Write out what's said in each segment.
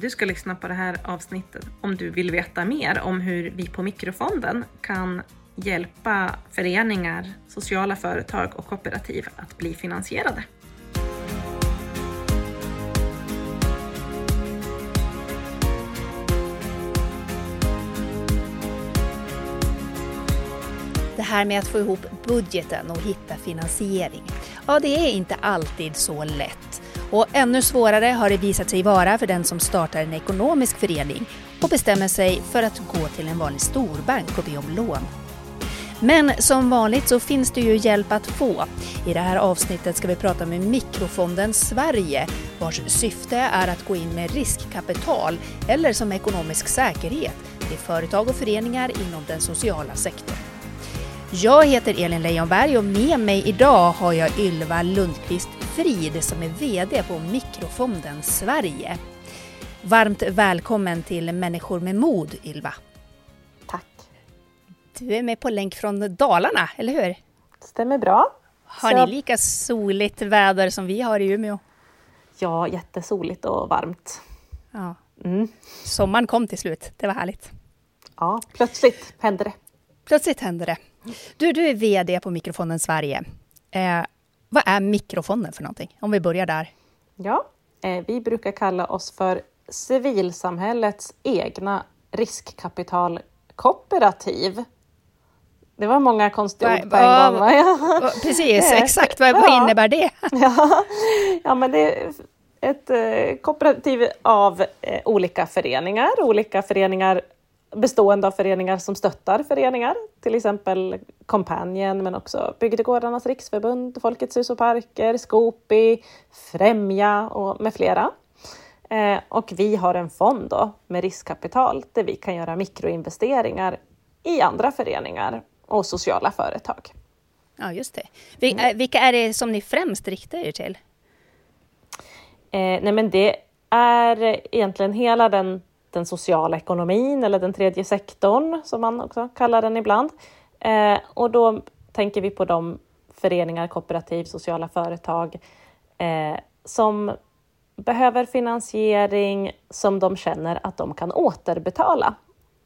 Du ska lyssna på det här avsnittet om du vill veta mer om hur vi på Mikrofonden kan hjälpa föreningar, sociala företag och kooperativ att bli finansierade. Det här med att få ihop budgeten och hitta finansiering. Ja, det är inte alltid så lätt. Och ännu svårare har det visat sig vara för den som startar en ekonomisk förening och bestämmer sig för att gå till en vanlig storbank och be om lån. Men som vanligt så finns det ju hjälp att få. I det här avsnittet ska vi prata med Mikrofonden Sverige vars syfte är att gå in med riskkapital eller som ekonomisk säkerhet till företag och föreningar inom den sociala sektorn. Jag heter Elin Leijonberg och med mig idag har jag Ylva Lundqvist Frid som är VD på Mikrofonden Sverige. Varmt välkommen till Människor med mod, Ylva. Tack. Du är med på länk från Dalarna, eller hur? Stämmer bra. Har Så... ni lika soligt väder som vi har i Umeå? Ja, jättesoligt och varmt. Ja. Mm. Sommaren kom till slut, det var härligt. Ja, plötsligt hände det. Plötsligt hände det. Du, du är VD på Mikrofonden Sverige. Eh, vad är Mikrofonden för någonting? Om vi börjar där. Ja, eh, vi brukar kalla oss för civilsamhällets egna riskkapitalkooperativ. Det var många konstiga ord på en gång. Va? Precis, exakt. Vad, vad innebär det? Ja, ja, men det är ett eh, kooperativ av eh, olika föreningar. Olika föreningar bestående av föreningar som stöttar föreningar, till exempel Companion men också Bygdegårdarnas riksförbund, Folkets hus och parker, Skopi, Främja och med flera. Eh, och vi har en fond då med riskkapital där vi kan göra mikroinvesteringar i andra föreningar och sociala företag. Ja, just det. Mm. Vilka är det som ni främst riktar er till? Eh, nej, men det är egentligen hela den den sociala ekonomin eller den tredje sektorn som man också kallar den ibland. Eh, och då tänker vi på de föreningar, kooperativ, sociala företag eh, som behöver finansiering som de känner att de kan återbetala.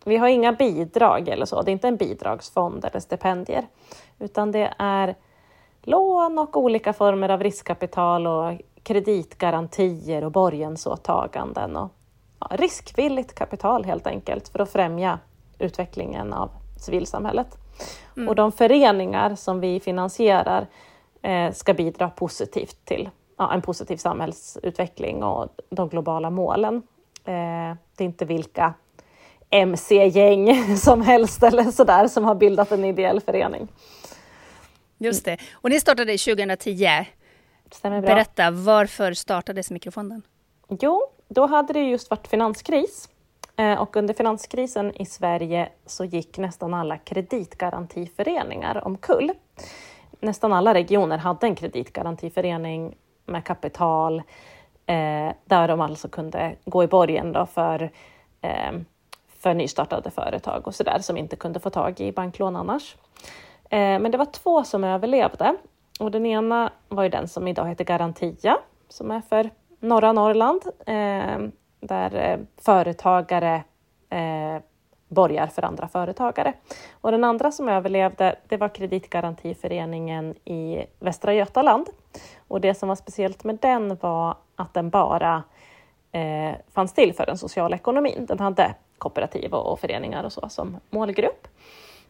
Vi har inga bidrag eller så, det är inte en bidragsfond eller stipendier, utan det är lån och olika former av riskkapital och kreditgarantier och borgensåtaganden och riskvilligt kapital helt enkelt för att främja utvecklingen av civilsamhället. Mm. Och de föreningar som vi finansierar eh, ska bidra positivt till ja, en positiv samhällsutveckling och de globala målen. Eh, det är inte vilka mc-gäng som helst eller sådär som har bildat en ideell förening. Just det. Och ni startade 2010. Stämmer bra. Berätta, varför startades Mikrofonden? Jo, då hade det just varit finanskris eh, och under finanskrisen i Sverige så gick nästan alla kreditgarantiföreningar omkull. Nästan alla regioner hade en kreditgarantiförening med kapital eh, där de alltså kunde gå i borgen då för, eh, för nystartade företag och sådär som inte kunde få tag i banklån annars. Men det var två som överlevde och den ena var ju den som idag heter Garantia som är för norra Norrland eh, där eh, företagare eh, borgar för andra företagare. Och den andra som överlevde, det var Kreditgarantiföreningen i Västra Götaland. Och det som var speciellt med den var att den bara eh, fanns till för den sociala ekonomin. Den hade kooperativ och, och föreningar och så som målgrupp.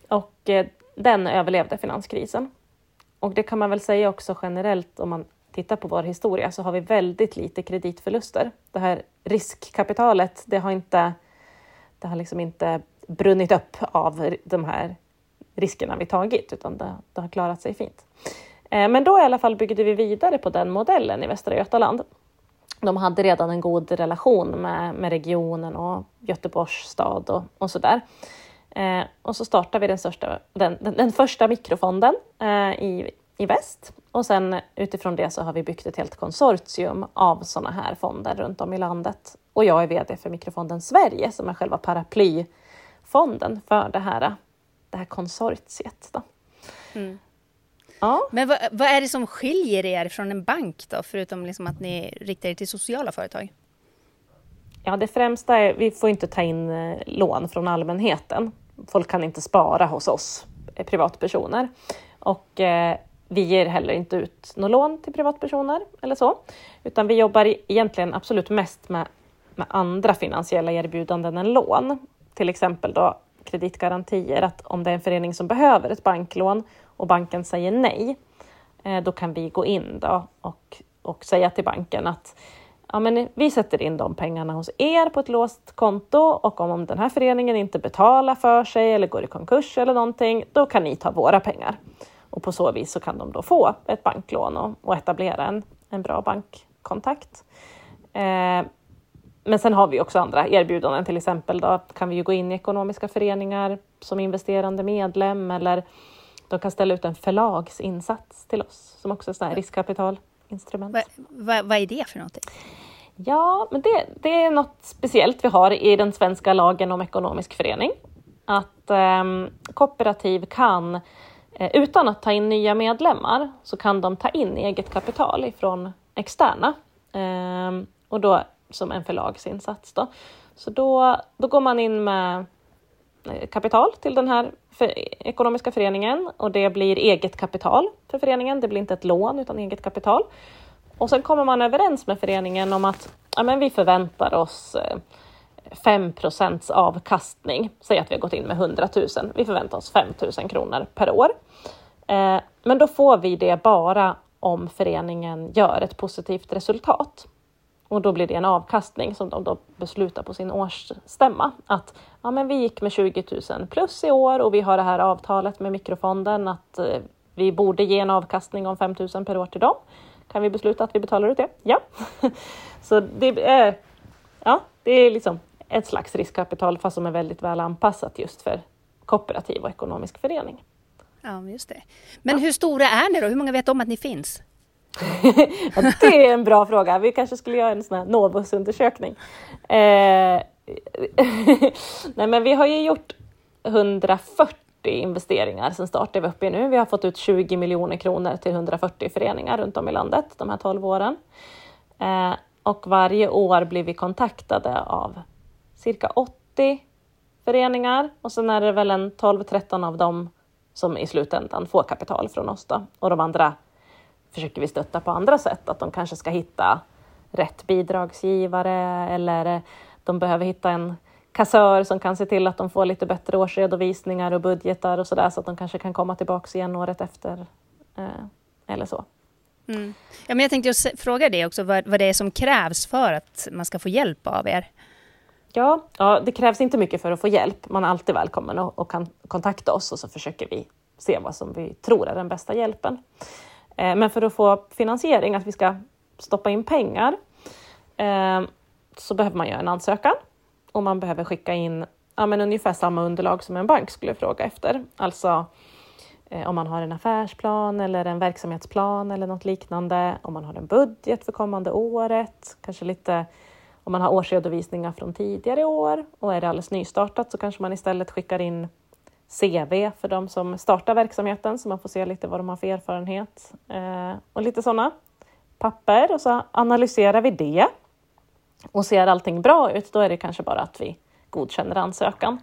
Och eh, den överlevde finanskrisen. Och det kan man väl säga också generellt om man tittar på vår historia så har vi väldigt lite kreditförluster. Det här riskkapitalet, det har inte, det har liksom inte brunnit upp av de här riskerna vi tagit, utan det, det har klarat sig fint. Eh, men då i alla fall byggde vi vidare på den modellen i Västra Götaland. De hade redan en god relation med, med regionen och Göteborgs stad och, och sådär. Eh, och så startade vi den, största, den, den, den första mikrofonden eh, i, i väst och sen utifrån det så har vi byggt ett helt konsortium av sådana här fonder runt om i landet. Och jag är VD för Mikrofonden Sverige som är själva paraplyfonden för det här, det här konsortiet. Mm. Ja. Men vad, vad, är det som skiljer er från en bank då, förutom liksom att ni riktar er till sociala företag? Ja, det främsta är vi får inte ta in eh, lån från allmänheten. Folk kan inte spara hos oss, eh, privatpersoner. Och eh, vi ger heller inte ut något lån till privatpersoner eller så, utan vi jobbar egentligen absolut mest med, med andra finansiella erbjudanden än lån. Till exempel då kreditgarantier, att om det är en förening som behöver ett banklån och banken säger nej, eh, då kan vi gå in då och, och säga till banken att ja, men vi sätter in de pengarna hos er på ett låst konto och om, om den här föreningen inte betalar för sig eller går i konkurs eller någonting, då kan ni ta våra pengar. Och på så vis så kan de då få ett banklån och, och etablera en, en bra bankkontakt. Eh, men sen har vi också andra erbjudanden, till exempel då kan vi ju gå in i ekonomiska föreningar som investerande medlem eller de kan ställa ut en förlagsinsats till oss som också är ett riskkapitalinstrument. Va, va, vad är det för någonting? Ja, men det, det, är något speciellt vi har i den svenska lagen om ekonomisk förening. Att eh, kooperativ kan, Eh, utan att ta in nya medlemmar, så kan de ta in eget kapital ifrån externa. Ehm, och då som en förlagsinsats. Då. Så då, då går man in med eh, kapital till den här för, ekonomiska föreningen och det blir eget kapital för föreningen. Det blir inte ett lån utan eget kapital. Och sen kommer man överens med föreningen om att ja, men vi förväntar oss eh, 5 avkastning. Säg att vi har gått in med 100 000. Vi förväntar oss 5 000 kronor per år. Eh, men då får vi det bara om föreningen gör ett positivt resultat. Och då blir det en avkastning som de då beslutar på sin årsstämma. Att ja, men vi gick med 20 000 plus i år och vi har det här avtalet med mikrofonden att eh, vi borde ge en avkastning om 5 000 per år till dem. Kan vi besluta att vi betalar ut det? Ja. Så det är, ja, det är liksom ett slags riskkapital fast som är väldigt väl anpassat just för kooperativ och ekonomisk förening. Ja, just det. Men ja. hur stora är ni då? Hur många vet om att ni finns? ja, det är en bra fråga. Vi kanske skulle göra en sån här Novus-undersökning. Eh, nej, men vi har ju gjort 140 investeringar sen startade vi upp i nu. Vi har fått ut 20 miljoner kronor till 140 föreningar runt om i landet de här 12 åren. Eh, och varje år blir vi kontaktade av cirka 80 föreningar och sen är det väl en 12-13 av dem som i slutändan får kapital från oss då. och de andra försöker vi stötta på andra sätt, att de kanske ska hitta rätt bidragsgivare eller eh, de behöver hitta en kassör som kan se till att de får lite bättre årsredovisningar och budgetar och sådär så att de kanske kan komma tillbaka igen året efter eh, eller så. Mm. Ja, men jag tänkte just fråga dig också, vad, vad det är som krävs för att man ska få hjälp av er? Ja, ja, det krävs inte mycket för att få hjälp. Man är alltid välkommen och, och kan kontakta oss och så försöker vi se vad som vi tror är den bästa hjälpen. Eh, men för att få finansiering, att vi ska stoppa in pengar, eh, så behöver man göra en ansökan och man behöver skicka in ja, men ungefär samma underlag som en bank skulle fråga efter. Alltså eh, om man har en affärsplan eller en verksamhetsplan eller något liknande, om man har en budget för kommande året, kanske lite om man har årsredovisningar från tidigare år och är det alldeles nystartat så kanske man istället skickar in CV för de som startar verksamheten så man får se lite vad de har för erfarenhet eh, och lite sådana papper och så analyserar vi det. Och ser allting bra ut, då är det kanske bara att vi godkänner ansökan.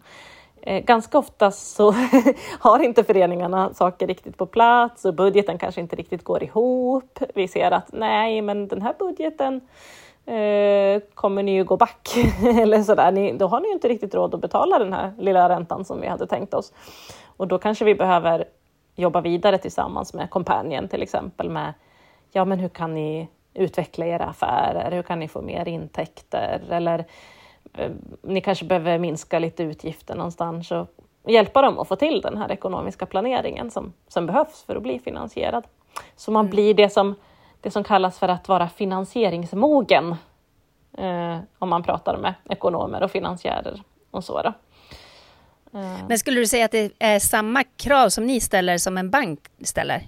Eh, ganska ofta så har inte föreningarna saker riktigt på plats och budgeten kanske inte riktigt går ihop. Vi ser att nej, men den här budgeten eh, kommer ni ju gå back eller sådär. Ni, då har ni ju inte riktigt råd att betala den här lilla räntan som vi hade tänkt oss. Och då kanske vi behöver jobba vidare tillsammans med Companion till exempel med ja, men hur kan ni utveckla era affärer? Hur kan ni få mer intäkter? Eller eh, ni kanske behöver minska lite utgifter någonstans och hjälpa dem att få till den här ekonomiska planeringen som, som behövs för att bli finansierad. Så man mm. blir det som det som kallas för att vara finansieringsmogen eh, om man pratar med ekonomer och finansiärer och så. Då. Eh. Men skulle du säga att det är samma krav som ni ställer som en bank ställer?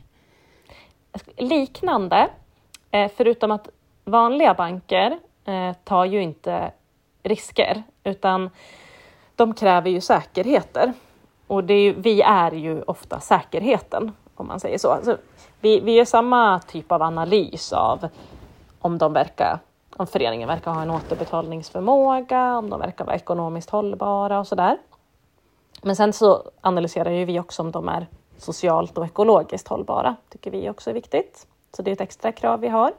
Liknande, eh, förutom att vanliga banker eh, tar ju inte risker utan de kräver ju säkerheter. Och är ju, vi är ju ofta säkerheten om man säger så. så vi, vi gör samma typ av analys av om de verkar om föreningen verkar ha en återbetalningsförmåga, om de verkar vara ekonomiskt hållbara och sådär. Men sen så analyserar ju vi också om de är socialt och ekologiskt hållbara, tycker vi också är viktigt. Så det är ett extra krav vi har.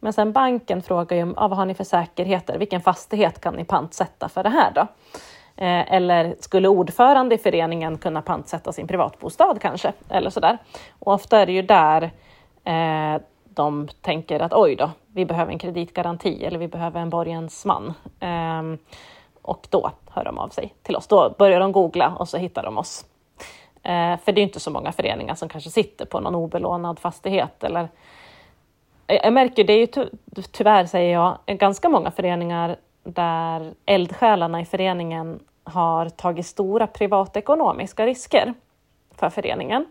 Men sen banken frågar ju ah, vad har ni för säkerheter? Vilken fastighet kan ni pantsätta för det här då? Eh, eller skulle ordförande i föreningen kunna pantsätta sin privatbostad kanske? Eller sådär. Och ofta är det ju där eh, de tänker att oj då, vi behöver en kreditgaranti eller vi behöver en borgensman. Eh, och då hör de av sig till oss. Då börjar de googla och så hittar de oss. Eh, för det är inte så många föreningar som kanske sitter på någon obelånad fastighet eller jag märker, det är ju ty tyvärr säger jag, ganska många föreningar där eldsjälarna i föreningen har tagit stora privatekonomiska risker för föreningen.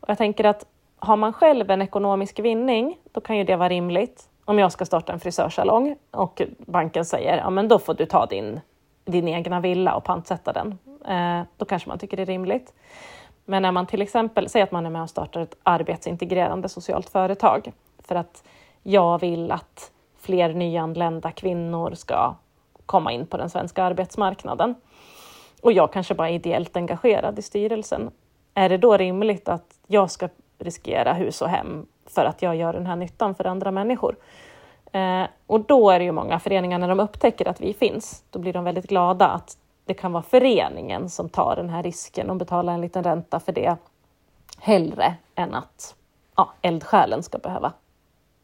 Och jag tänker att har man själv en ekonomisk vinning, då kan ju det vara rimligt. Om jag ska starta en frisörsalong och banken säger, ja men då får du ta din, din egna villa och pantsätta den. Eh, då kanske man tycker det är rimligt. Men när man till exempel, säger att man är med och startar ett arbetsintegrerande socialt företag för att jag vill att fler nyanlända kvinnor ska komma in på den svenska arbetsmarknaden. Och jag kanske bara är ideellt engagerad i styrelsen. Är det då rimligt att jag ska riskera hus och hem för att jag gör den här nyttan för andra människor? Eh, och då är det ju många föreningar, när de upptäcker att vi finns, då blir de väldigt glada att det kan vara föreningen som tar den här risken och betalar en liten ränta för det hellre än att ja, eldsjälen ska behöva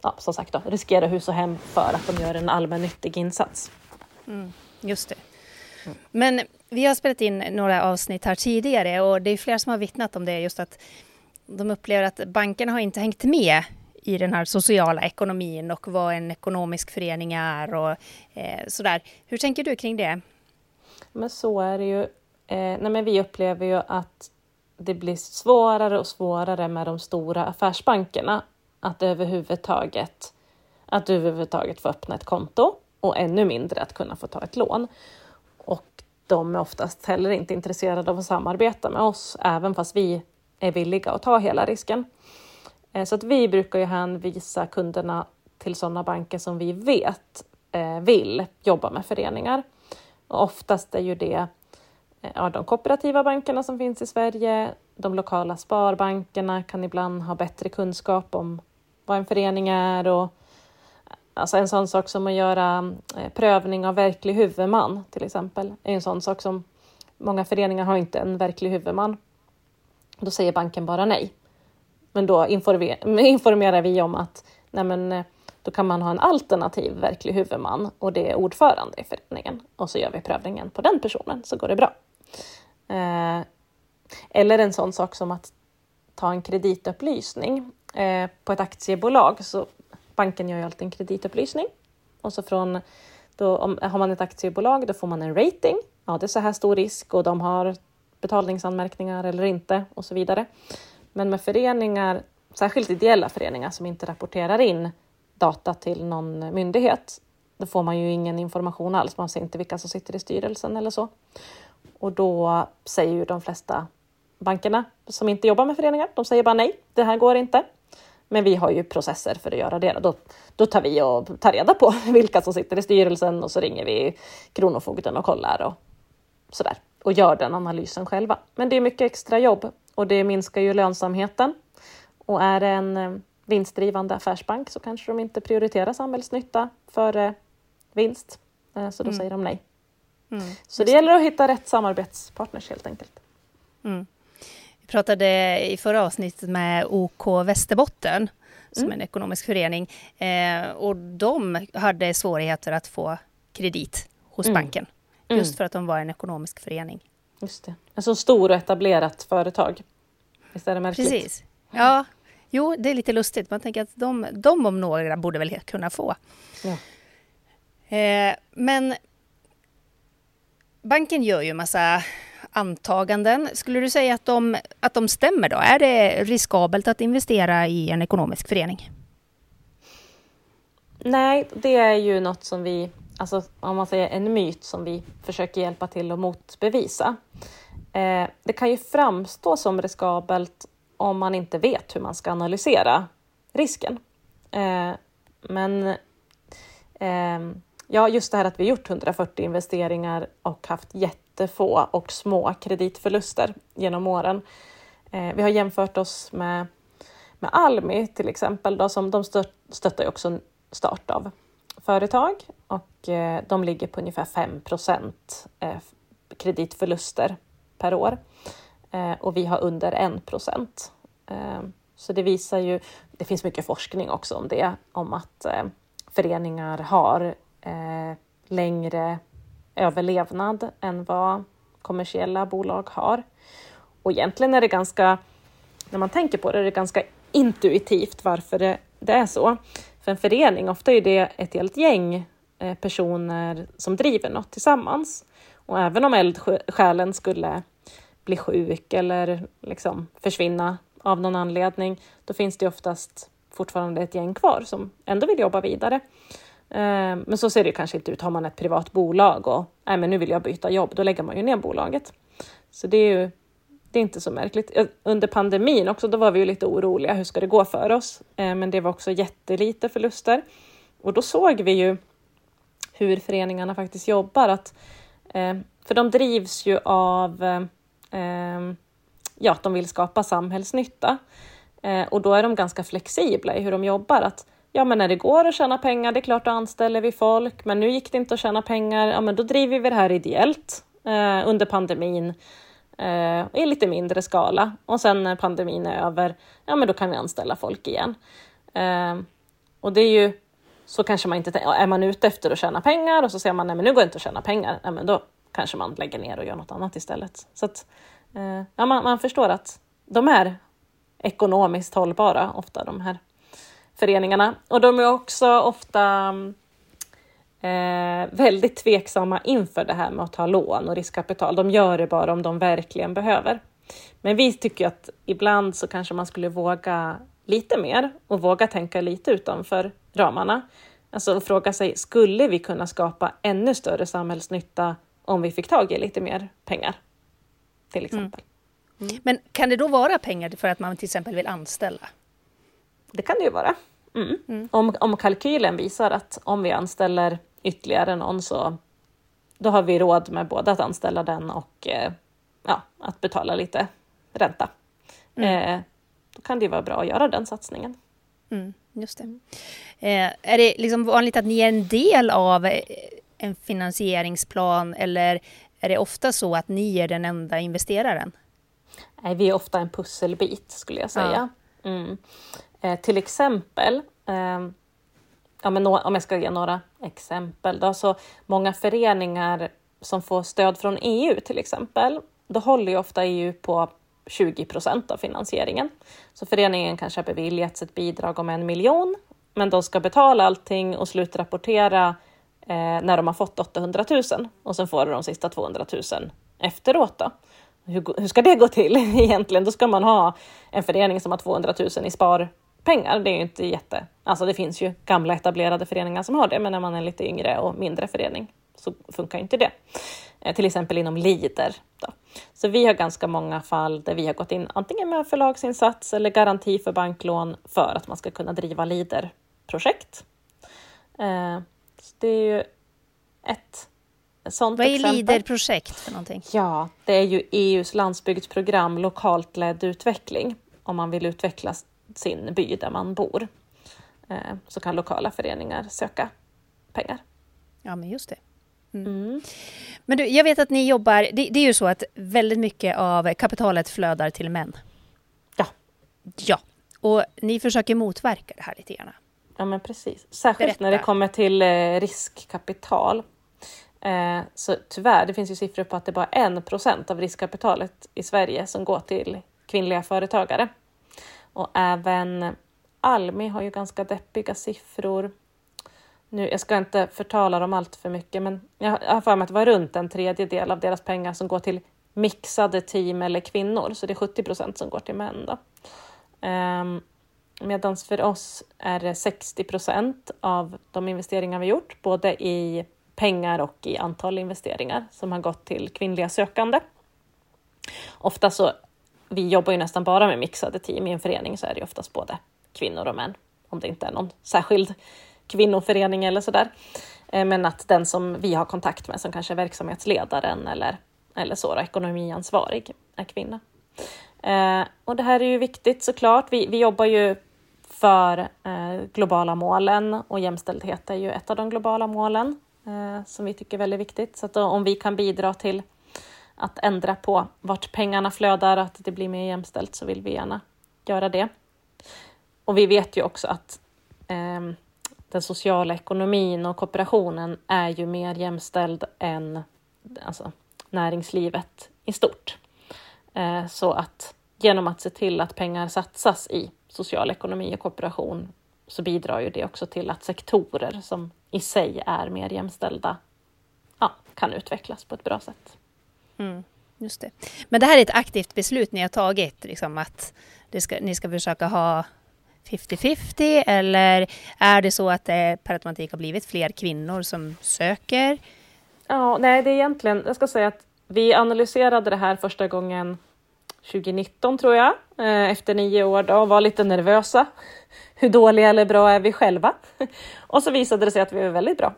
ja, som sagt då, riskera hus och hem för att de gör en allmännyttig insats. Mm, just det. Men vi har spelat in några avsnitt här tidigare och det är flera som har vittnat om det, just att de upplever att bankerna har inte hängt med i den här sociala ekonomin och vad en ekonomisk förening är och eh, sådär. Hur tänker du kring det? Men så är det ju. Eh, nej men vi upplever ju att det blir svårare och svårare med de stora affärsbankerna att överhuvudtaget, att överhuvudtaget få öppna ett konto och ännu mindre att kunna få ta ett lån. Och de är oftast heller inte intresserade av att samarbeta med oss, även fast vi är villiga att ta hela risken. Eh, så att vi brukar ju hänvisa kunderna till sådana banker som vi vet eh, vill jobba med föreningar. Och oftast är ju det eh, ja, de kooperativa bankerna som finns i Sverige. De lokala sparbankerna kan ibland ha bättre kunskap om vad en förening är och alltså en sån sak som att göra eh, prövning av verklig huvudman till exempel är en sån sak som många föreningar har inte en verklig huvudman. Då säger banken bara nej. Men då informerar vi om att nej men, eh, då kan man ha en alternativ verklig huvudman och det är ordförande i föreningen och så gör vi prövningen på den personen så går det bra. Eh, eller en sån sak som att ta en kreditupplysning eh, på ett aktiebolag så banken gör ju alltid en kreditupplysning och så från då, om, har man ett aktiebolag då får man en rating. Ja, det är så här stor risk och de har betalningsanmärkningar eller inte och så vidare. Men med föreningar, särskilt ideella föreningar som inte rapporterar in data till någon myndighet, då får man ju ingen information alls. Man ser inte vilka som sitter i styrelsen eller så. Och då säger ju de flesta bankerna som inte jobbar med föreningar, de säger bara nej, det här går inte. Men vi har ju processer för att göra det. Då, då tar vi och tar reda på vilka som sitter i styrelsen och så ringer vi Kronofogden och kollar och sådär och gör den analysen själva. Men det är mycket extra jobb och det minskar ju lönsamheten. Och är det en eh, vinstdrivande affärsbank så kanske de inte prioriterar samhällsnytta före vinst. Eh, så då mm. säger de nej. Mm, så det gäller att hitta rätt samarbetspartners helt enkelt. Mm. Vi pratade i förra avsnittet med OK Västerbotten som mm. en ekonomisk förening eh, och de hade svårigheter att få kredit hos mm. banken just mm. för att de var en ekonomisk förening. Just det. En så stor och etablerat företag. Visst är det märkligt? Precis. Ja, jo, det är lite lustigt. Man tänker att de, de om några borde väl kunna få. Ja. Eh, men banken gör ju massa antaganden. Skulle du säga att de, att de stämmer då? Är det riskabelt att investera i en ekonomisk förening? Nej, det är ju något som vi, alltså om man säger en myt som vi försöker hjälpa till att motbevisa. Eh, det kan ju framstå som riskabelt om man inte vet hur man ska analysera risken. Eh, men eh, ja, just det här att vi gjort 140 investeringar och haft jättefå och små kreditförluster genom åren. Eh, vi har jämfört oss med, med Almi till exempel, då, som de stöttar ju också start av företag och eh, de ligger på ungefär 5 procent eh, kreditförluster per år och vi har under 1 procent. Så det visar ju, det finns mycket forskning också om det, om att föreningar har längre överlevnad än vad kommersiella bolag har. Och egentligen är det ganska, när man tänker på det, är det ganska intuitivt varför det, det är så. För en förening, ofta är det ett helt gäng eh, personer som driver något tillsammans. Och även om eldsjälen skulle bli sjuk eller liksom försvinna av någon anledning, då finns det oftast fortfarande ett gäng kvar som ändå vill jobba vidare. Ehm, men så ser det kanske inte ut. Har man ett privat bolag och nej, men nu vill jag byta jobb, då lägger man ju ner bolaget. Så det är ju det är inte så märkligt. Under pandemin också, då var vi ju lite oroliga. Hur ska det gå för oss? Ehm, men det var också jättelite förluster. Och då såg vi ju hur föreningarna faktiskt jobbar. Att, ehm, för de drivs ju av ja, att de vill skapa samhällsnytta. Och då är de ganska flexibla i hur de jobbar. Att, ja, men när det går att tjäna pengar, det är klart, då anställer vi folk. Men nu gick det inte att tjäna pengar, ja, men då driver vi det här ideellt eh, under pandemin eh, i lite mindre skala. Och sen när pandemin är över, ja men då kan vi anställa folk igen. Eh, och det är ju, så kanske man inte är man ute efter att tjäna pengar och så ser man, nej men nu går det inte att tjäna pengar, ja men då kanske man lägger ner och gör något annat istället. Så att, eh, ja, man, man förstår att de är ekonomiskt hållbara, ofta de här föreningarna. Och de är också ofta eh, väldigt tveksamma inför det här med att ta lån och riskkapital. De gör det bara om de verkligen behöver. Men vi tycker att ibland så kanske man skulle våga lite mer och våga tänka lite utanför ramarna. Alltså fråga sig, skulle vi kunna skapa ännu större samhällsnytta om vi fick tag i lite mer pengar? Till mm. exempel. Mm. Mm. Men kan det då vara pengar för att man till exempel vill anställa? Det kan det ju vara. Mm. mm. Om, om kalkylen visar att om vi anställer ytterligare någon så då har vi råd med både att anställa den och eh, ja, att betala lite ränta. Mm. Eh, då kan det vara bra att göra den satsningen. Mm, just det. Eh, är det liksom vanligt att ni är en del av eh, en finansieringsplan eller är det ofta så att ni är den enda investeraren? Nej, vi är ofta en pusselbit skulle jag säga. Ja. Mm. Eh, till exempel eh, ja, men om jag ska ge några exempel, då, så många föreningar som får stöd från EU till exempel, då håller ju ofta EU på 20 procent av finansieringen. Så föreningen kanske har beviljats ett bidrag om en miljon, men de ska betala allting och slutrapportera eh, när de har fått 800 000 och sen får de de sista 200 000 efteråt. Då. Hur, hur ska det gå till egentligen? Då ska man ha en förening som har 200 000 i sparpengar. Det är ju inte jätte... Alltså det finns ju gamla etablerade föreningar som har det, men när man är lite yngre och mindre förening så funkar inte det. Eh, till exempel inom Lider. Då. Så vi har ganska många fall där vi har gått in antingen med förlagsinsats eller garanti för banklån för att man ska kunna driva Lider-projekt. Eh, så det är ju ett sånt Vad är exempel. Leader-projekt för någonting? Ja, det är ju EUs landsbygdsprogram lokalt ledd utveckling om man vill utveckla sin by där man bor. Eh, så kan lokala föreningar söka pengar. Ja, men just det. Mm. Mm. Men du, jag vet att ni jobbar, det, det, är ju så att väldigt mycket av kapitalet flödar till män. Ja. Ja, och ni försöker motverka det här lite grann. Ja, men precis. Särskilt Berätta. när det kommer till eh, riskkapital. Eh, så tyvärr, det finns ju siffror på att det bara är en procent av riskkapitalet i Sverige som går till kvinnliga företagare. Och även Almi har ju ganska deppiga siffror. Nu, jag ska inte förtala dem allt för mycket, men jag har för mig att det var runt en tredjedel av deras pengar som går till mixade team eller kvinnor, så det är 70 procent som går till män. Då. Ehm, um, Medan för oss är det 60 procent av de investeringar vi gjort, både i pengar och i antal investeringar som har gått till kvinnliga sökande. Ofta så vi jobbar ju nästan bara med mixade team. I en förening så är det oftast både kvinnor och män, om det inte är någon särskild kvinnoförening eller sådär. Eh, men att den som vi har kontakt med, som kanske är verksamhetsledaren eller, eller så, då, ekonomiansvarig, är kvinna. Eh, och det här är ju viktigt såklart. Vi, vi jobbar ju för eh, globala målen och jämställdhet är ju ett av de globala målen Eh, som vi tycker är väldigt viktigt. Så att då, om vi kan bidra till att ändra på vart pengarna flödar, att det blir mer jämställt, så vill vi gärna göra det. Och vi vet ju också att eh, den sociala ekonomin och kooperationen är ju mer jämställd än alltså, näringslivet i stort. Eh, så att genom att se till att pengar satsas i social ekonomi och kooperation så bidrar ju det också till att sektorer som i sig är mer jämställda ja, kan utvecklas på ett bra sätt. Mm, just det. Men det här är ett aktivt beslut ni har tagit, liksom att ska, ni ska försöka ha 50-50 eller är det så att det per automatik har blivit fler kvinnor som söker? Ja, nej, det är egentligen, jag ska säga att vi analyserade det här första gången 2019 tror jag, eh, efter nio år då, och var lite nervösa. Hur dåliga eller bra är vi själva? Och så visade det sig att vi är väldigt bra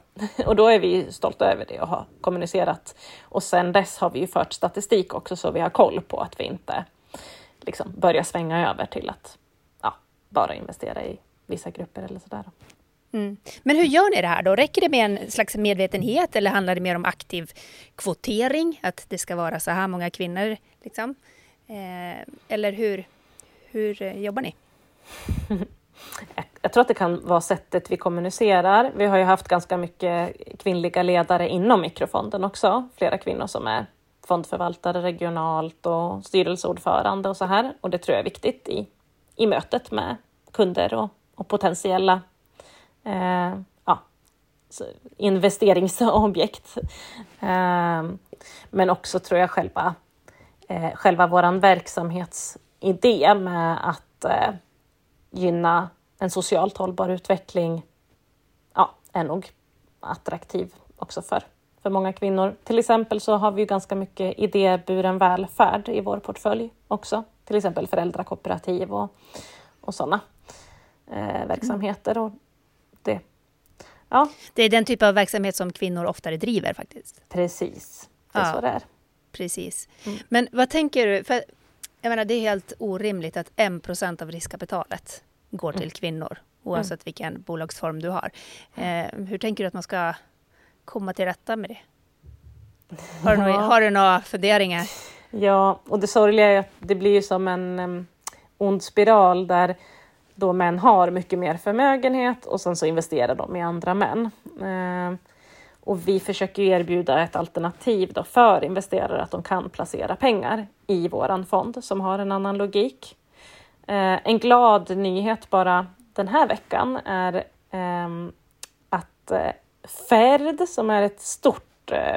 och då är vi stolta över det och har kommunicerat. Och sen dess har vi ju fört statistik också så vi har koll på att vi inte liksom börjar svänga över till att ja, bara investera i vissa grupper eller sådär. Mm. Men hur gör ni det här då? Räcker det med en slags medvetenhet eller handlar det mer om aktiv kvotering? Att det ska vara så här många kvinnor? Liksom? Eh, eller hur, hur jobbar ni? Jag tror att det kan vara sättet vi kommunicerar. Vi har ju haft ganska mycket kvinnliga ledare inom mikrofonden också. Flera kvinnor som är fondförvaltare regionalt och styrelseordförande och så här. Och det tror jag är viktigt i, i mötet med kunder och, och potentiella eh, ja, investeringsobjekt. Eh, men också tror jag själva eh, själva vår verksamhetsidé med att eh, gynna en socialt hållbar utveckling ja, är nog attraktiv också för, för många kvinnor. Till exempel så har vi ju ganska mycket idéburen välfärd i vår portfölj också. Till exempel föräldrakooperativ och, och sådana eh, verksamheter. Och det, ja. det är den typ av verksamhet som kvinnor oftare driver faktiskt? Precis, det är ja. så det är. Precis. Mm. Men vad tänker du? För, jag menar, det är helt orimligt att 1% av riskkapitalet går till mm. kvinnor, oavsett mm. vilken bolagsform du har. Eh, hur tänker du att man ska komma till rätta med det? Har du, ja. några, har du några funderingar? Ja, och det sorgliga är att det blir som en um, ond spiral där då män har mycket mer förmögenhet och sen så investerar de i andra män. Uh, och vi försöker erbjuda ett alternativ då för investerare att de kan placera pengar i våran fond som har en annan logik. Eh, en glad nyhet bara den här veckan är eh, att eh, Ferd, som är ett stort eh,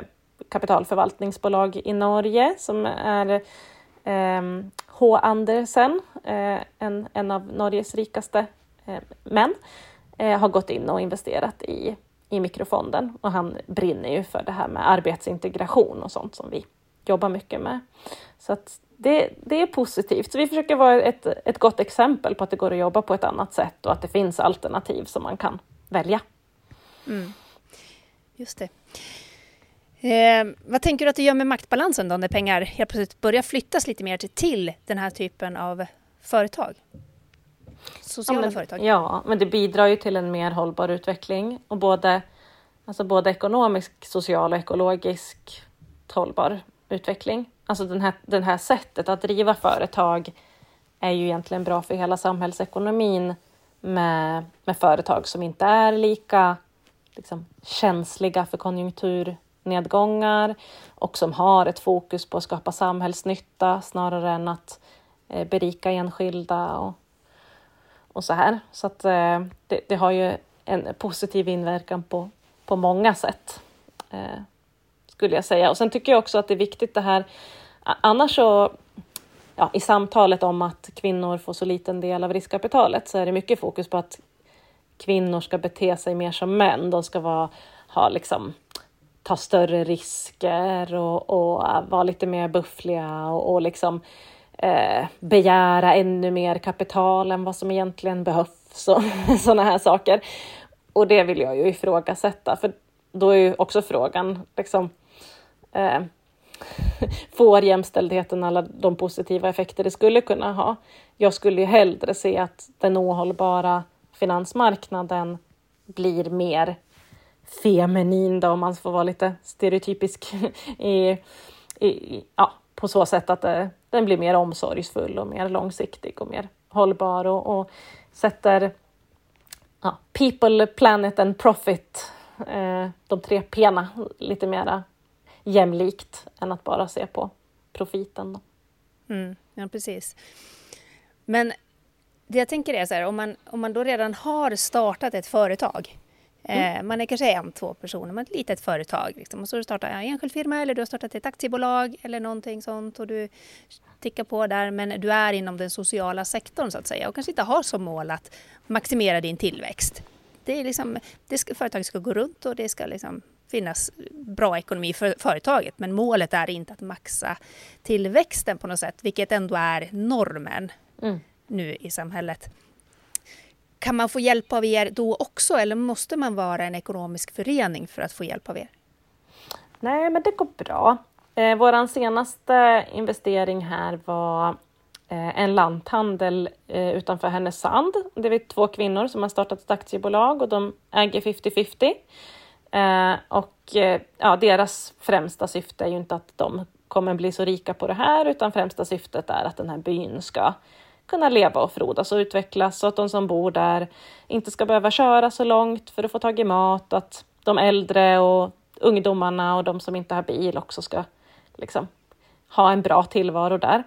kapitalförvaltningsbolag i Norge, som är ehm, H. Andersen, eh, en, en av Norges rikaste eh, män, eh, har gått in och investerat i i mikrofonden och han brinner ju för det här med arbetsintegration och sånt som vi jobbar mycket med. Så att det, det är positivt. Så vi försöker vara ett, ett gott exempel på att det går att jobba på ett annat sätt och att det finns alternativ som man kan välja. Mm. Just det. Eh, vad tänker du att det gör med maktbalansen då när pengar helt plötsligt börjar flyttas lite mer till den här typen av företag? Sociala ja, men, företag? Ja, men det bidrar ju till en mer hållbar utveckling och både, alltså både ekonomisk, social och ekologisk hållbar utveckling. Alltså den här, den här sättet att driva företag är ju egentligen bra för hela samhällsekonomin med, med företag som inte är lika liksom, känsliga för konjunkturnedgångar och som har ett fokus på att skapa samhällsnytta snarare än att eh, berika enskilda och och så här. Så att eh, det, det, har ju en positiv inverkan på, på många sätt, eh, skulle jag säga. Och sen tycker jag också att det är viktigt det här, annars så ja, i samtalet om att kvinnor får så liten del av riskkapitalet så är det mycket fokus på att kvinnor ska bete sig mer som män. De ska vara, ha liksom, ta större risker och, och vara lite mer buffliga och, och liksom eh, begära ännu mer kapital än vad som egentligen behövs och sådana här saker. och det vill jag ju ifrågasätta, för då är ju också frågan liksom, eh, får jämställdheten alla de positiva effekter det skulle kunna ha? Jag skulle ju hellre se att den ohållbara finansmarknaden blir mer feminin då, om man får vara lite stereotypisk i, i, ja, på så sätt att det, eh, den blir mer omsorgsfull och mer långsiktig och mer hållbar och, och sätter ja, people, planet and profit, eh, de tre pena lite mera jämlikt än att bara se på profiten. Då. Mm, ja, precis. Men det jag tänker är så här, om man, om man då redan har startat ett företag Mm. Eh, man är kanske en, två personer, men ett litet företag. Liksom. Och så har du en enskild firma eller du har startat ett aktiebolag eller någonting sånt och du tickar på där. Men du är inom den sociala sektorn så att säga och kanske inte har som mål att maximera din tillväxt. Det är liksom, det ska, företaget ska gå runt och det ska liksom finnas bra ekonomi för företaget. Men målet är inte att maxa tillväxten på något sätt, vilket ändå är normen mm. nu i samhället. Kan man få hjälp av er då också eller måste man vara en ekonomisk förening för att få hjälp av er? Nej, men det går bra. Eh, Vår senaste investering här var eh, en lanthandel eh, utanför Härnösand. Det är två kvinnor som har startat ett aktiebolag och de äger 50-50. Eh, och eh, ja, deras främsta syfte är ju inte att de kommer bli så rika på det här, utan främsta syftet är att den här byn ska kunna leva och frodas och utvecklas så att de som bor där inte ska behöva köra så långt för att få tag i mat, att de äldre och ungdomarna och de som inte har bil också ska liksom, ha en bra tillvaro där.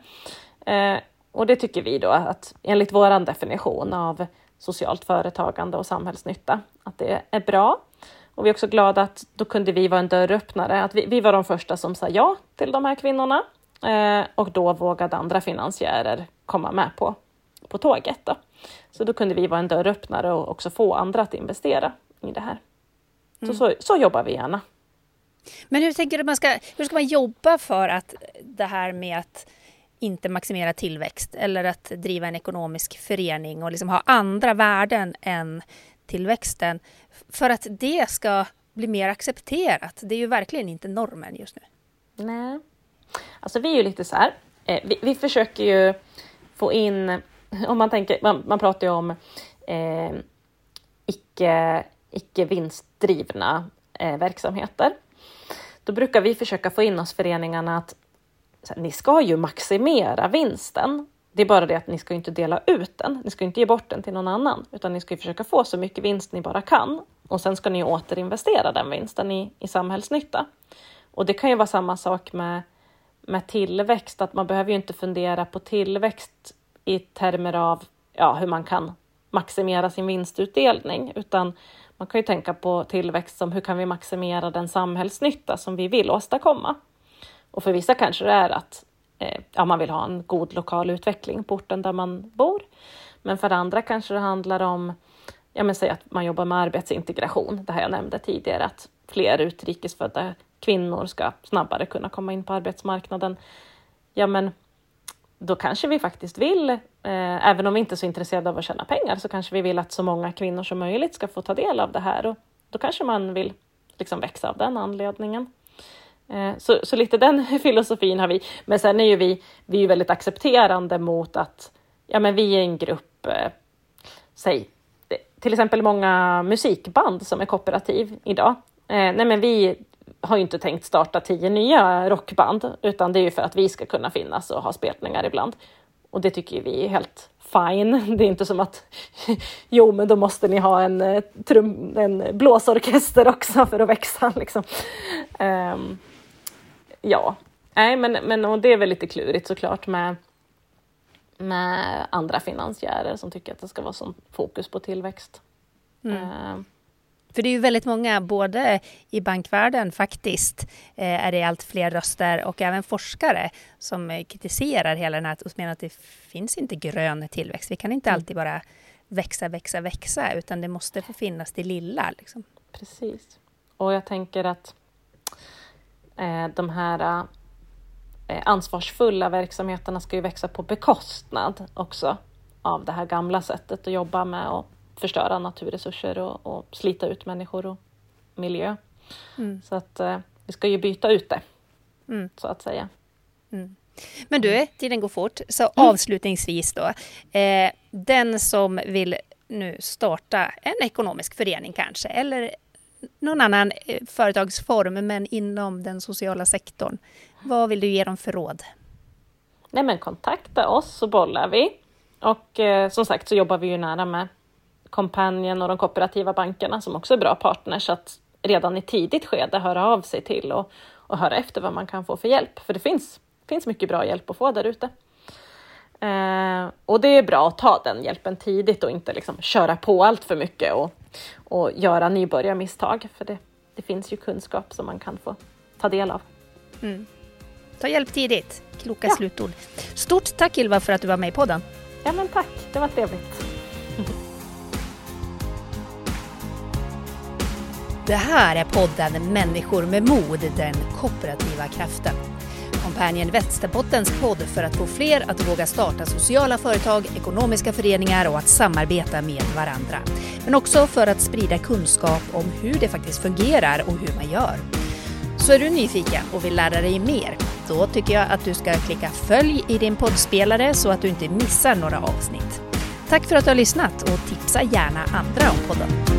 Eh, och det tycker vi då att enligt vår definition av socialt företagande och samhällsnytta, att det är bra. Och vi är också glada att då kunde vi vara en dörröppnare, att vi, vi var de första som sa ja till de här kvinnorna eh, och då vågade andra finansiärer komma med på, på tåget. Då. Så då kunde vi vara en dörröppnare och också få andra att investera i det här. Mm. Så, så, så, jobbar vi gärna. Men hur tänker du man ska, hur ska man jobba för att det här med att inte maximera tillväxt eller att driva en ekonomisk förening och liksom ha andra värden än tillväxten för att det ska bli mer accepterat? Det är ju verkligen inte normen just nu. Nej, alltså vi är ju lite så här. Eh, vi, vi försöker ju få in, om man tänker, man, man pratar ju om eh, icke, icke vinstdrivna eh, verksamheter. Då brukar vi försöka få in oss föreningarna att här, ni ska ju maximera vinsten. Det är bara det att ni ska inte dela ut den. Ni ska inte ge bort den till någon annan, utan ni ska försöka få så mycket vinst ni bara kan. Och sen ska ni återinvestera den vinsten i, i samhällsnytta. Och det kan ju vara samma sak med med tillväxt, att man behöver ju inte fundera på tillväxt i termer av ja, hur man kan maximera sin vinstutdelning, utan man kan ju tänka på tillväxt som hur kan vi maximera den samhällsnytta som vi vill åstadkomma? Och för vissa kanske det är att eh, ja, man vill ha en god lokal utveckling på orten där man bor. Men för andra kanske det handlar om, ja men säg att man jobbar med arbetsintegration, det här jag nämnde tidigare, att fler utrikesfödda kvinnor ska snabbare kunna komma in på arbetsmarknaden. Ja, men då kanske vi faktiskt vill, eh, även om vi inte är så intresserade av att tjäna pengar, så kanske vi vill att så många kvinnor som möjligt ska få ta del av det här och då kanske man vill liksom växa av den anledningen. Eh, så, så lite den filosofin har vi. Men sen är ju vi, vi är väldigt accepterande mot att ja, men vi är en grupp, eh, säg till exempel många musikband som är kooperativ idag. Eh, nej men vi har ju inte tänkt starta tio nya rockband, utan det är ju för att vi ska kunna finnas och ha spelningar ibland. Och det tycker vi är helt fine. Det är inte som att jo, men då måste ni ha en, eh, trum, en blåsorkester också för att växa. Liksom. Um, ja, nej, men, men och det är väl lite klurigt såklart med, med andra finansiärer som tycker att det ska vara sån fokus på tillväxt. Mm. Um, för det är ju väldigt många, både i bankvärlden faktiskt, eh, är det allt fler röster och även forskare som eh, kritiserar hela den här och menar att det finns inte grön tillväxt. Vi kan inte mm. alltid bara växa, växa, växa, utan det måste få finnas det lilla. Liksom. Precis. Och jag tänker att eh, de här eh, ansvarsfulla verksamheterna ska ju växa på bekostnad också av det här gamla sättet att jobba med och förstöra naturresurser och, och slita ut människor och miljö. Mm. Så att eh, vi ska ju byta ut det, mm. så att säga. Mm. Men du, tiden går fort. Så mm. avslutningsvis då. Eh, den som vill nu starta en ekonomisk förening kanske, eller någon annan eh, företagsform, men inom den sociala sektorn. Vad vill du ge dem för råd? Nej, men kontakta oss så bollar vi. Och eh, som sagt så jobbar vi ju nära med Companion och de kooperativa bankerna som också är bra partners att redan i tidigt skede höra av sig till och, och höra efter vad man kan få för hjälp. För det finns, finns mycket bra hjälp att få där ute. Eh, och det är bra att ta den hjälpen tidigt och inte liksom köra på allt för mycket och, och göra nybörjarmisstag. För det, det finns ju kunskap som man kan få ta del av. Mm. Ta hjälp tidigt. Kloka ja. slutord. Stort tack Ylva för att du var med i podden. Ja men tack, det var trevligt. Det här är podden Människor med mod, den kooperativa kraften. Companion Västerbottens podd för att få fler att våga starta sociala företag, ekonomiska föreningar och att samarbeta med varandra. Men också för att sprida kunskap om hur det faktiskt fungerar och hur man gör. Så är du nyfiken och vill lära dig mer? Då tycker jag att du ska klicka följ i din poddspelare så att du inte missar några avsnitt. Tack för att du har lyssnat och tipsa gärna andra om podden.